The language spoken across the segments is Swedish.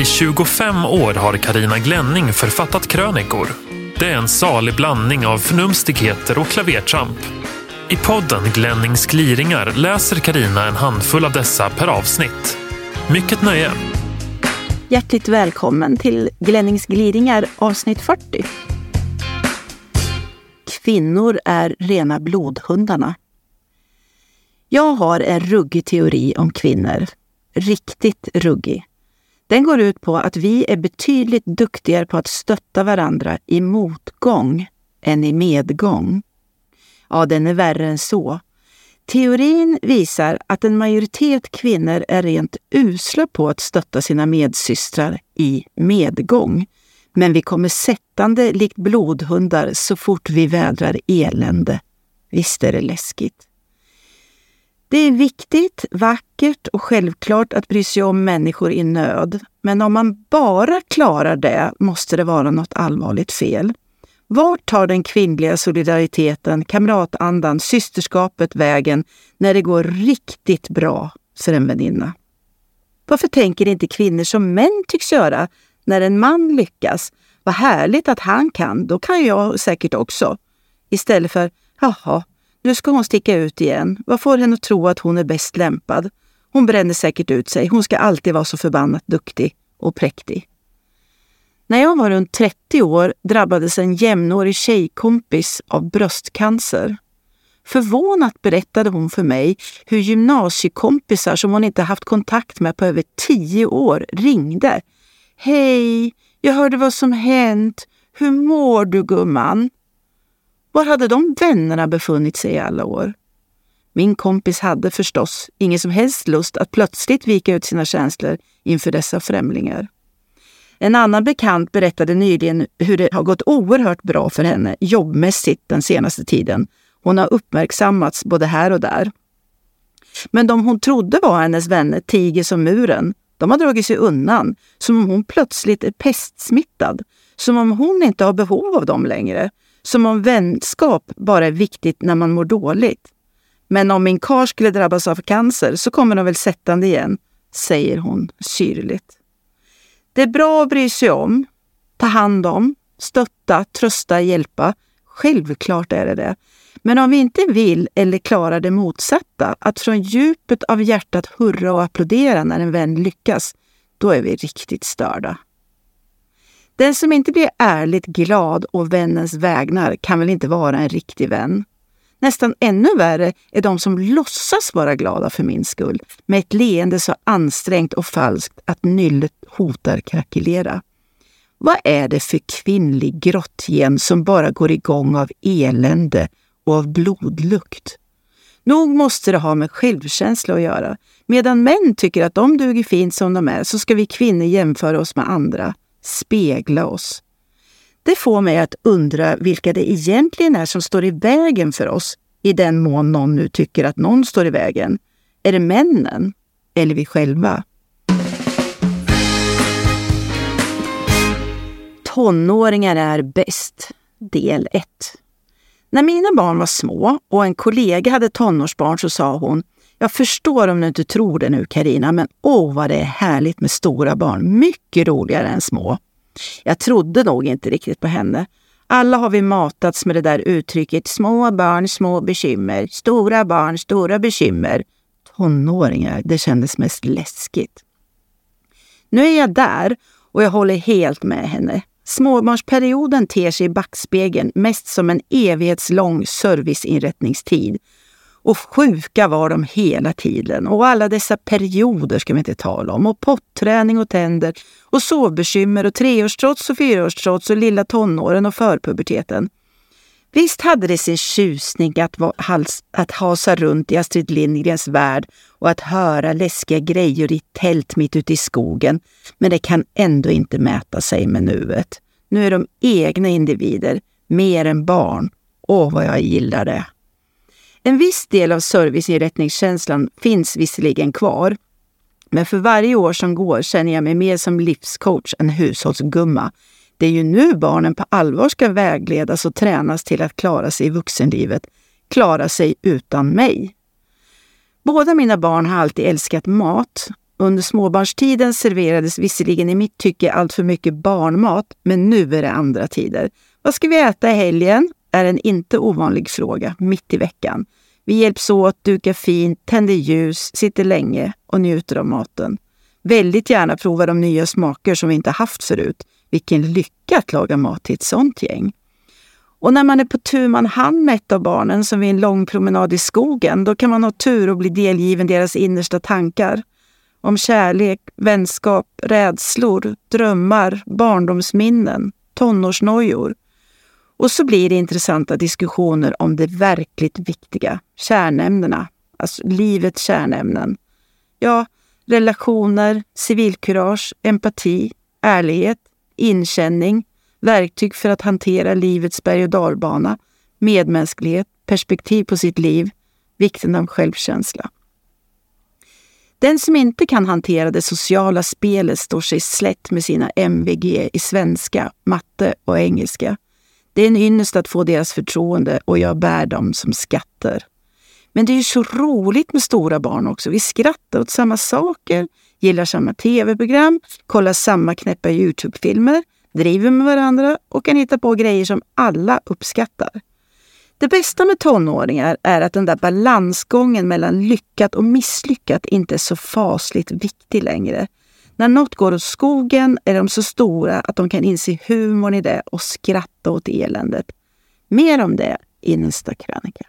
I 25 år har Karina Glänning författat krönikor. Det är en salig blandning av förnumstigheter och klavertramp. I podden Glennings gliringar läser Karina en handfull av dessa per avsnitt. Mycket nöje! Hjärtligt välkommen till Glennings gliringar avsnitt 40. Kvinnor är rena blodhundarna. Jag har en ruggig teori om kvinnor. Riktigt ruggig. Den går ut på att vi är betydligt duktigare på att stötta varandra i motgång än i medgång. Ja, den är värre än så. Teorin visar att en majoritet kvinnor är rent usla på att stötta sina medsystrar i medgång. Men vi kommer sättande likt blodhundar så fort vi vädrar elände. Visst är det läskigt. Det är viktigt, vackert och självklart att bry sig om människor i nöd. Men om man bara klarar det måste det vara något allvarligt fel. Vart tar den kvinnliga solidariteten, kamratandan, systerskapet vägen när det går riktigt bra för en väninna? Varför tänker inte kvinnor som män tycks göra när en man lyckas? Vad härligt att han kan, då kan jag säkert också. Istället för, jaha, nu ska hon sticka ut igen. Vad får henne att tro att hon är bäst lämpad? Hon bränner säkert ut sig. Hon ska alltid vara så förbannat duktig och präktig. När jag var runt 30 år drabbades en jämnårig tjejkompis av bröstcancer. Förvånat berättade hon för mig hur gymnasiekompisar som hon inte haft kontakt med på över tio år ringde. Hej, jag hörde vad som hänt. Hur mår du gumman? Var hade de vännerna befunnit sig i alla år? Min kompis hade förstås ingen som helst lust att plötsligt vika ut sina känslor inför dessa främlingar. En annan bekant berättade nyligen hur det har gått oerhört bra för henne jobbmässigt den senaste tiden. Hon har uppmärksammats både här och där. Men de hon trodde var hennes vänner tiger som muren. De har dragit sig undan, som om hon plötsligt är pestsmittad. Som om hon inte har behov av dem längre. Som om vänskap bara är viktigt när man mår dåligt. Men om min kar skulle drabbas av cancer så kommer de väl sättande igen, säger hon syrligt. Det är bra att bry sig om, ta hand om, stötta, trösta, hjälpa. Självklart är det det. Men om vi inte vill eller klarar det motsatta, att från djupet av hjärtat hurra och applådera när en vän lyckas, då är vi riktigt störda. Den som inte blir ärligt glad och vännens vägnar kan väl inte vara en riktig vän? Nästan ännu värre är de som låtsas vara glada för min skull, med ett leende så ansträngt och falskt att nyllet hotar krackelera. Vad är det för kvinnlig grottgen som bara går igång av elände och av blodlukt? Nog måste det ha med självkänsla att göra. Medan män tycker att de duger fint som de är så ska vi kvinnor jämföra oss med andra spegla oss. Det får mig att undra vilka det egentligen är som står i vägen för oss, i den mån någon nu tycker att någon står i vägen. Är det männen eller vi själva? Tonåringar är bäst, del 1. När mina barn var små och en kollega hade tonårsbarn så sa hon jag förstår om du inte tror det nu Karina, men åh vad det är härligt med stora barn. Mycket roligare än små. Jag trodde nog inte riktigt på henne. Alla har vi matats med det där uttrycket små barn, små bekymmer. Stora barn, stora bekymmer. Tonåringar, det kändes mest läskigt. Nu är jag där och jag håller helt med henne. Småbarnsperioden ter sig i backspegeln mest som en evighetslång serviceinrättningstid och sjuka var de hela tiden. Och alla dessa perioder ska vi inte tala om. Och potträning och tänder. Och sovbekymmer och treårstrots och fyraårstrots och lilla tonåren och förpuberteten. Visst hade det sin tjusning att, hals, att hasa runt i Astrid Lindgrens värld och att höra läskiga grejer i tält mitt ute i skogen. Men det kan ändå inte mäta sig med nuet. Nu är de egna individer, mer än barn. Åh, vad jag gillar det! En viss del av serviceinrättningskänslan finns visserligen kvar. Men för varje år som går känner jag mig mer som livscoach än hushållsgumma. Det är ju nu barnen på allvar ska vägledas och tränas till att klara sig i vuxenlivet. Klara sig utan mig. Båda mina barn har alltid älskat mat Under småbarnstiden serverades visserligen i mitt tycke allt för mycket barnmat, men nu är det andra tider. Vad ska vi äta i helgen? Är en inte ovanlig fråga mitt i veckan. Vi hjälps åt, dukar fint, tänder ljus, sitter länge och njuter av maten. Väldigt gärna prova de nya smaker som vi inte haft förut. Vilken lycka att laga mat till ett sånt gäng. Och när man är på tur man hand med ett av barnen, som vid en lång promenad i skogen, då kan man ha tur och bli delgiven deras innersta tankar. Om kärlek, vänskap, rädslor, drömmar, barndomsminnen, tonårsnojor. Och så blir det intressanta diskussioner om det verkligt viktiga, kärnämnena, alltså livets kärnämnen. Ja, relationer, civilkurage, empati, ärlighet, inkänning, verktyg för att hantera livets berg och dalbana, medmänsklighet, perspektiv på sitt liv, vikten av självkänsla. Den som inte kan hantera det sociala spelet står sig slätt med sina MVG i svenska, matte och engelska. Det är en ynnest att få deras förtroende och jag bär dem som skatter. Men det är ju så roligt med stora barn också. Vi skrattar åt samma saker, gillar samma tv-program, kollar samma knäppa Youtube-filmer, driver med varandra och kan hitta på grejer som alla uppskattar. Det bästa med tonåringar är att den där balansgången mellan lyckat och misslyckat inte är så fasligt viktig längre. När något går åt skogen är de så stora att de kan inse humorn i det och skratta åt eländet. Mer om det i nästa krönika.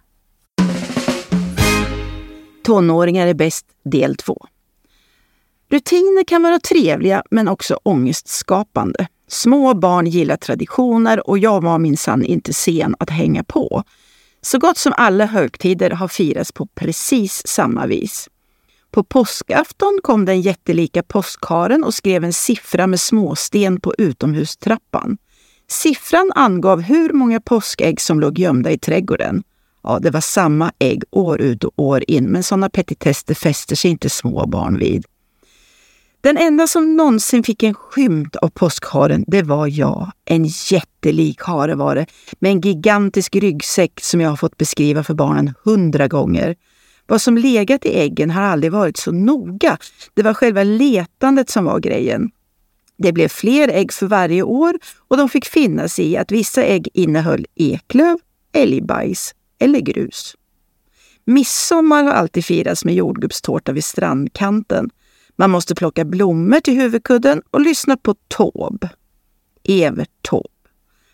Tonåringar är bäst del 2. Rutiner kan vara trevliga men också ångestskapande. Små barn gillar traditioner och jag var minsann inte sen att hänga på. Så gott som alla högtider har firats på precis samma vis. På påskafton kom den jättelika påskharen och skrev en siffra med småsten på utomhustrappan. Siffran angav hur många påskägg som låg gömda i trädgården. Ja, det var samma ägg år ut och år in, men sådana petitester fäster sig inte små barn vid. Den enda som någonsin fick en skymt av påskharen, det var jag. En jättelik hare var det, med en gigantisk ryggsäck som jag har fått beskriva för barnen hundra gånger. Vad som legat i äggen har aldrig varit så noga. Det var själva letandet som var grejen. Det blev fler ägg för varje år och de fick finna sig i att vissa ägg innehöll eklöv, älgbajs eller grus. Midsommar har alltid firats med jordgubbstårta vid strandkanten. Man måste plocka blommor till huvudkudden och lyssna på Taube. Evert Taube.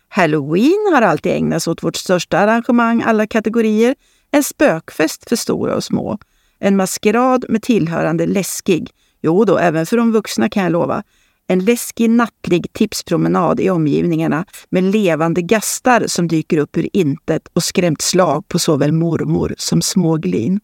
Halloween har alltid ägnats åt vårt största arrangemang alla kategorier. En spökfest för stora och små. En maskerad med tillhörande läskig, jo då, även för de vuxna kan jag lova, en läskig nattlig tipspromenad i omgivningarna med levande gastar som dyker upp ur intet och skrämt slag på såväl mormor som småglin.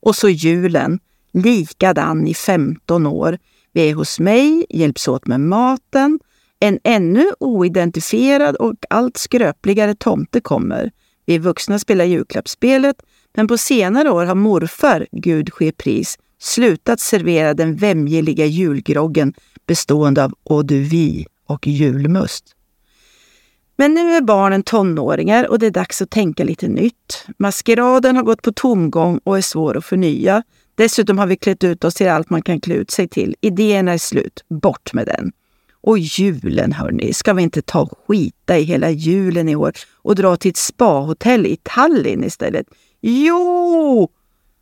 Och så julen, likadan i 15 år. Vi är hos mig, hjälps åt med maten. En ännu oidentifierad och allt skröpligare tomte kommer. Vi vuxna spelar julklappsspelet, men på senare år har morfar, Gud ske pris, slutat servera den vämjeliga julgroggen bestående av eau de vie och julmust. Men nu är barnen tonåringar och det är dags att tänka lite nytt. Maskeraden har gått på tomgång och är svår att förnya. Dessutom har vi klätt ut oss till allt man kan klä ut sig till. Idéerna är slut. Bort med den. Och julen, hörni, ska vi inte ta och skita i hela julen i år och dra till ett spahotell i Tallinn istället? Jo!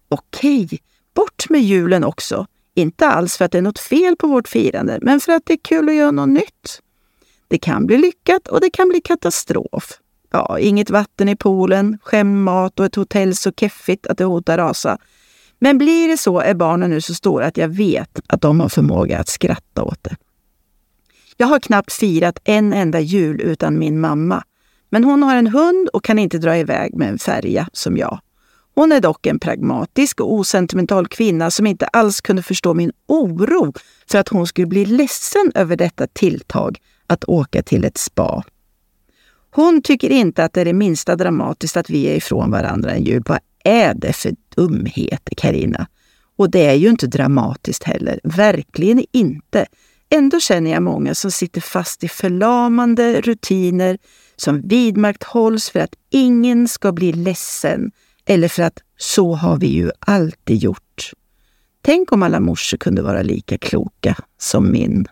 Okej, bort med julen också. Inte alls för att det är något fel på vårt firande, men för att det är kul att göra något nytt. Det kan bli lyckat och det kan bli katastrof. Ja, inget vatten i poolen, skämmat och ett hotell så keffigt att det hotar rasa. Men blir det så är barnen nu så stora att jag vet att de har förmåga att skratta åt det. Jag har knappt firat en enda jul utan min mamma. Men hon har en hund och kan inte dra iväg med en färja som jag. Hon är dock en pragmatisk och osentimental kvinna som inte alls kunde förstå min oro för att hon skulle bli ledsen över detta tilltag att åka till ett spa. Hon tycker inte att det är det minsta dramatiskt att vi är ifrån varandra en jul. Vad är det för dumheter, Karina? Och det är ju inte dramatiskt heller. Verkligen inte. Ändå känner jag många som sitter fast i förlamande rutiner som vidmakthålls för att ingen ska bli ledsen eller för att så har vi ju alltid gjort. Tänk om alla morsor kunde vara lika kloka som min.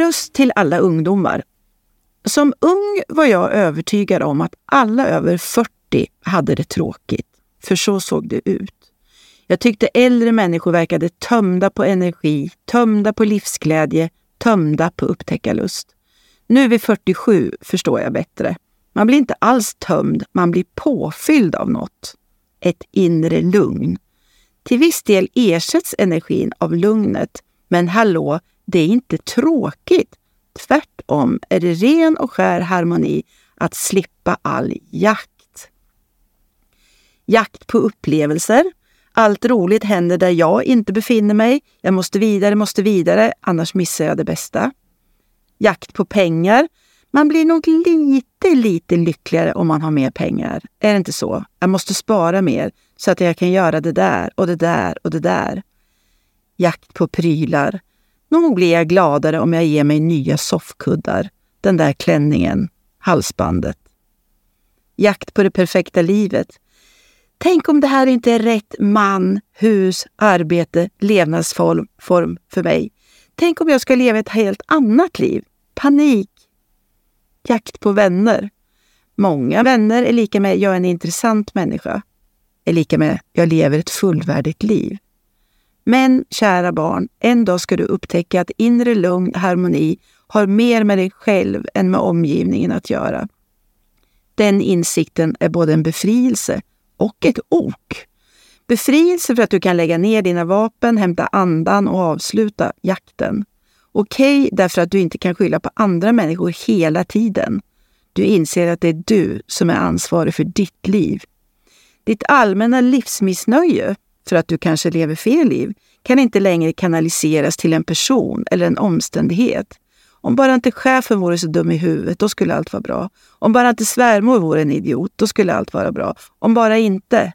Tröst till alla ungdomar. Som ung var jag övertygad om att alla över 40 hade det tråkigt, för så såg det ut. Jag tyckte äldre människor verkade tömda på energi, tömda på livsglädje, tömda på upptäckarlust. Nu vid 47 förstår jag bättre. Man blir inte alls tömd, man blir påfylld av något. Ett inre lugn. Till viss del ersätts energin av lugnet, men hallå, det är inte tråkigt. Tvärtom är det ren och skär harmoni att slippa all jakt. Jakt på upplevelser. Allt roligt händer där jag inte befinner mig. Jag måste vidare, måste vidare, annars missar jag det bästa. Jakt på pengar. Man blir nog lite, lite lyckligare om man har mer pengar. Är det inte så? Jag måste spara mer så att jag kan göra det där och det där och det där. Jakt på prylar. Nog blir jag gladare om jag ger mig nya soffkuddar, den där klänningen, halsbandet. Jakt på det perfekta livet. Tänk om det här inte är rätt man, hus, arbete, levnadsform form för mig. Tänk om jag ska leva ett helt annat liv. Panik. Jakt på vänner. Många vänner är lika med jag är en intressant människa. Är lika med jag lever ett fullvärdigt liv. Men kära barn, en dag ska du upptäcka att inre lugn och harmoni har mer med dig själv än med omgivningen att göra. Den insikten är både en befrielse och ett ok. Befrielse för att du kan lägga ner dina vapen, hämta andan och avsluta jakten. Okej okay, därför att du inte kan skylla på andra människor hela tiden. Du inser att det är du som är ansvarig för ditt liv. Ditt allmänna livsmissnöje för att du kanske lever fel liv kan inte längre kanaliseras till en person eller en omständighet. Om bara inte chefen vore så dum i huvudet, då skulle allt vara bra. Om bara inte svärmor vore en idiot, då skulle allt vara bra. Om bara inte.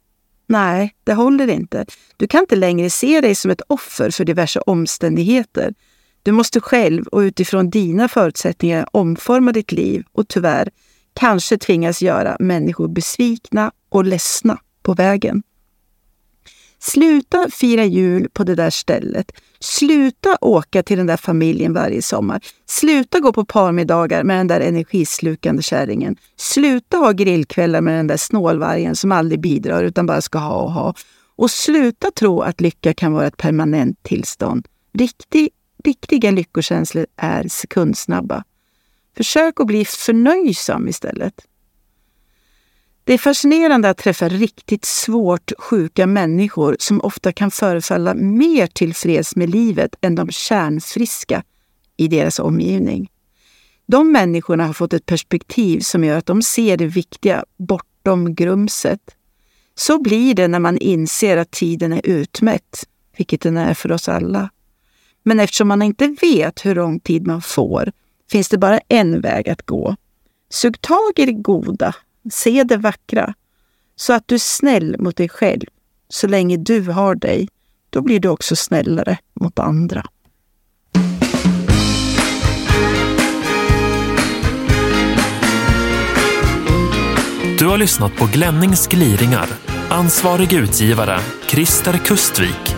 Nej, det håller inte. Du kan inte längre se dig som ett offer för diverse omständigheter. Du måste själv och utifrån dina förutsättningar omforma ditt liv och tyvärr kanske tvingas göra människor besvikna och ledsna på vägen. Sluta fira jul på det där stället. Sluta åka till den där familjen varje sommar. Sluta gå på parmiddagar med den där energislukande kärringen. Sluta ha grillkvällar med den där snålvargen som aldrig bidrar utan bara ska ha och ha. Och sluta tro att lycka kan vara ett permanent tillstånd. Riktig, riktiga lyckokänslor är sekundsnabba. Försök att bli förnöjsam istället. Det är fascinerande att träffa riktigt svårt sjuka människor som ofta kan förefalla mer tillfreds med livet än de kärnfriska i deras omgivning. De människorna har fått ett perspektiv som gör att de ser det viktiga bortom grumset. Så blir det när man inser att tiden är utmätt, vilket den är för oss alla. Men eftersom man inte vet hur lång tid man får finns det bara en väg att gå. Sug tag i det goda Se det vackra, så att du är snäll mot dig själv. Så länge du har dig, då blir du också snällare mot andra. Du har lyssnat på Glennings gliringar. Ansvarig utgivare, Christer Kustvik.